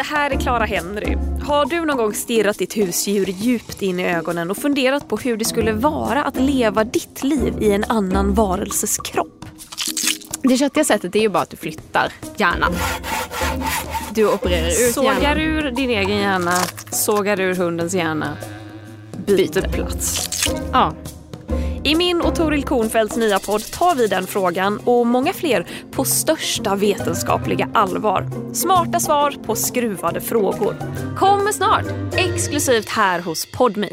det här är Clara Henry. Har du någon gång stirrat ditt husdjur djupt in i ögonen och funderat på hur det skulle vara att leva ditt liv i en annan varelses kropp? Det köttiga sättet är ju bara att du flyttar hjärnan. Du opererar ut Sågar hjärnan. ur din egen hjärna, sågar ur hundens hjärna, byter plats. Ja. I min och Toril Kornfeldts nya podd tar vi den frågan och många fler på största vetenskapliga allvar. Smarta svar på skruvade frågor. Kommer snart, exklusivt här hos Podme.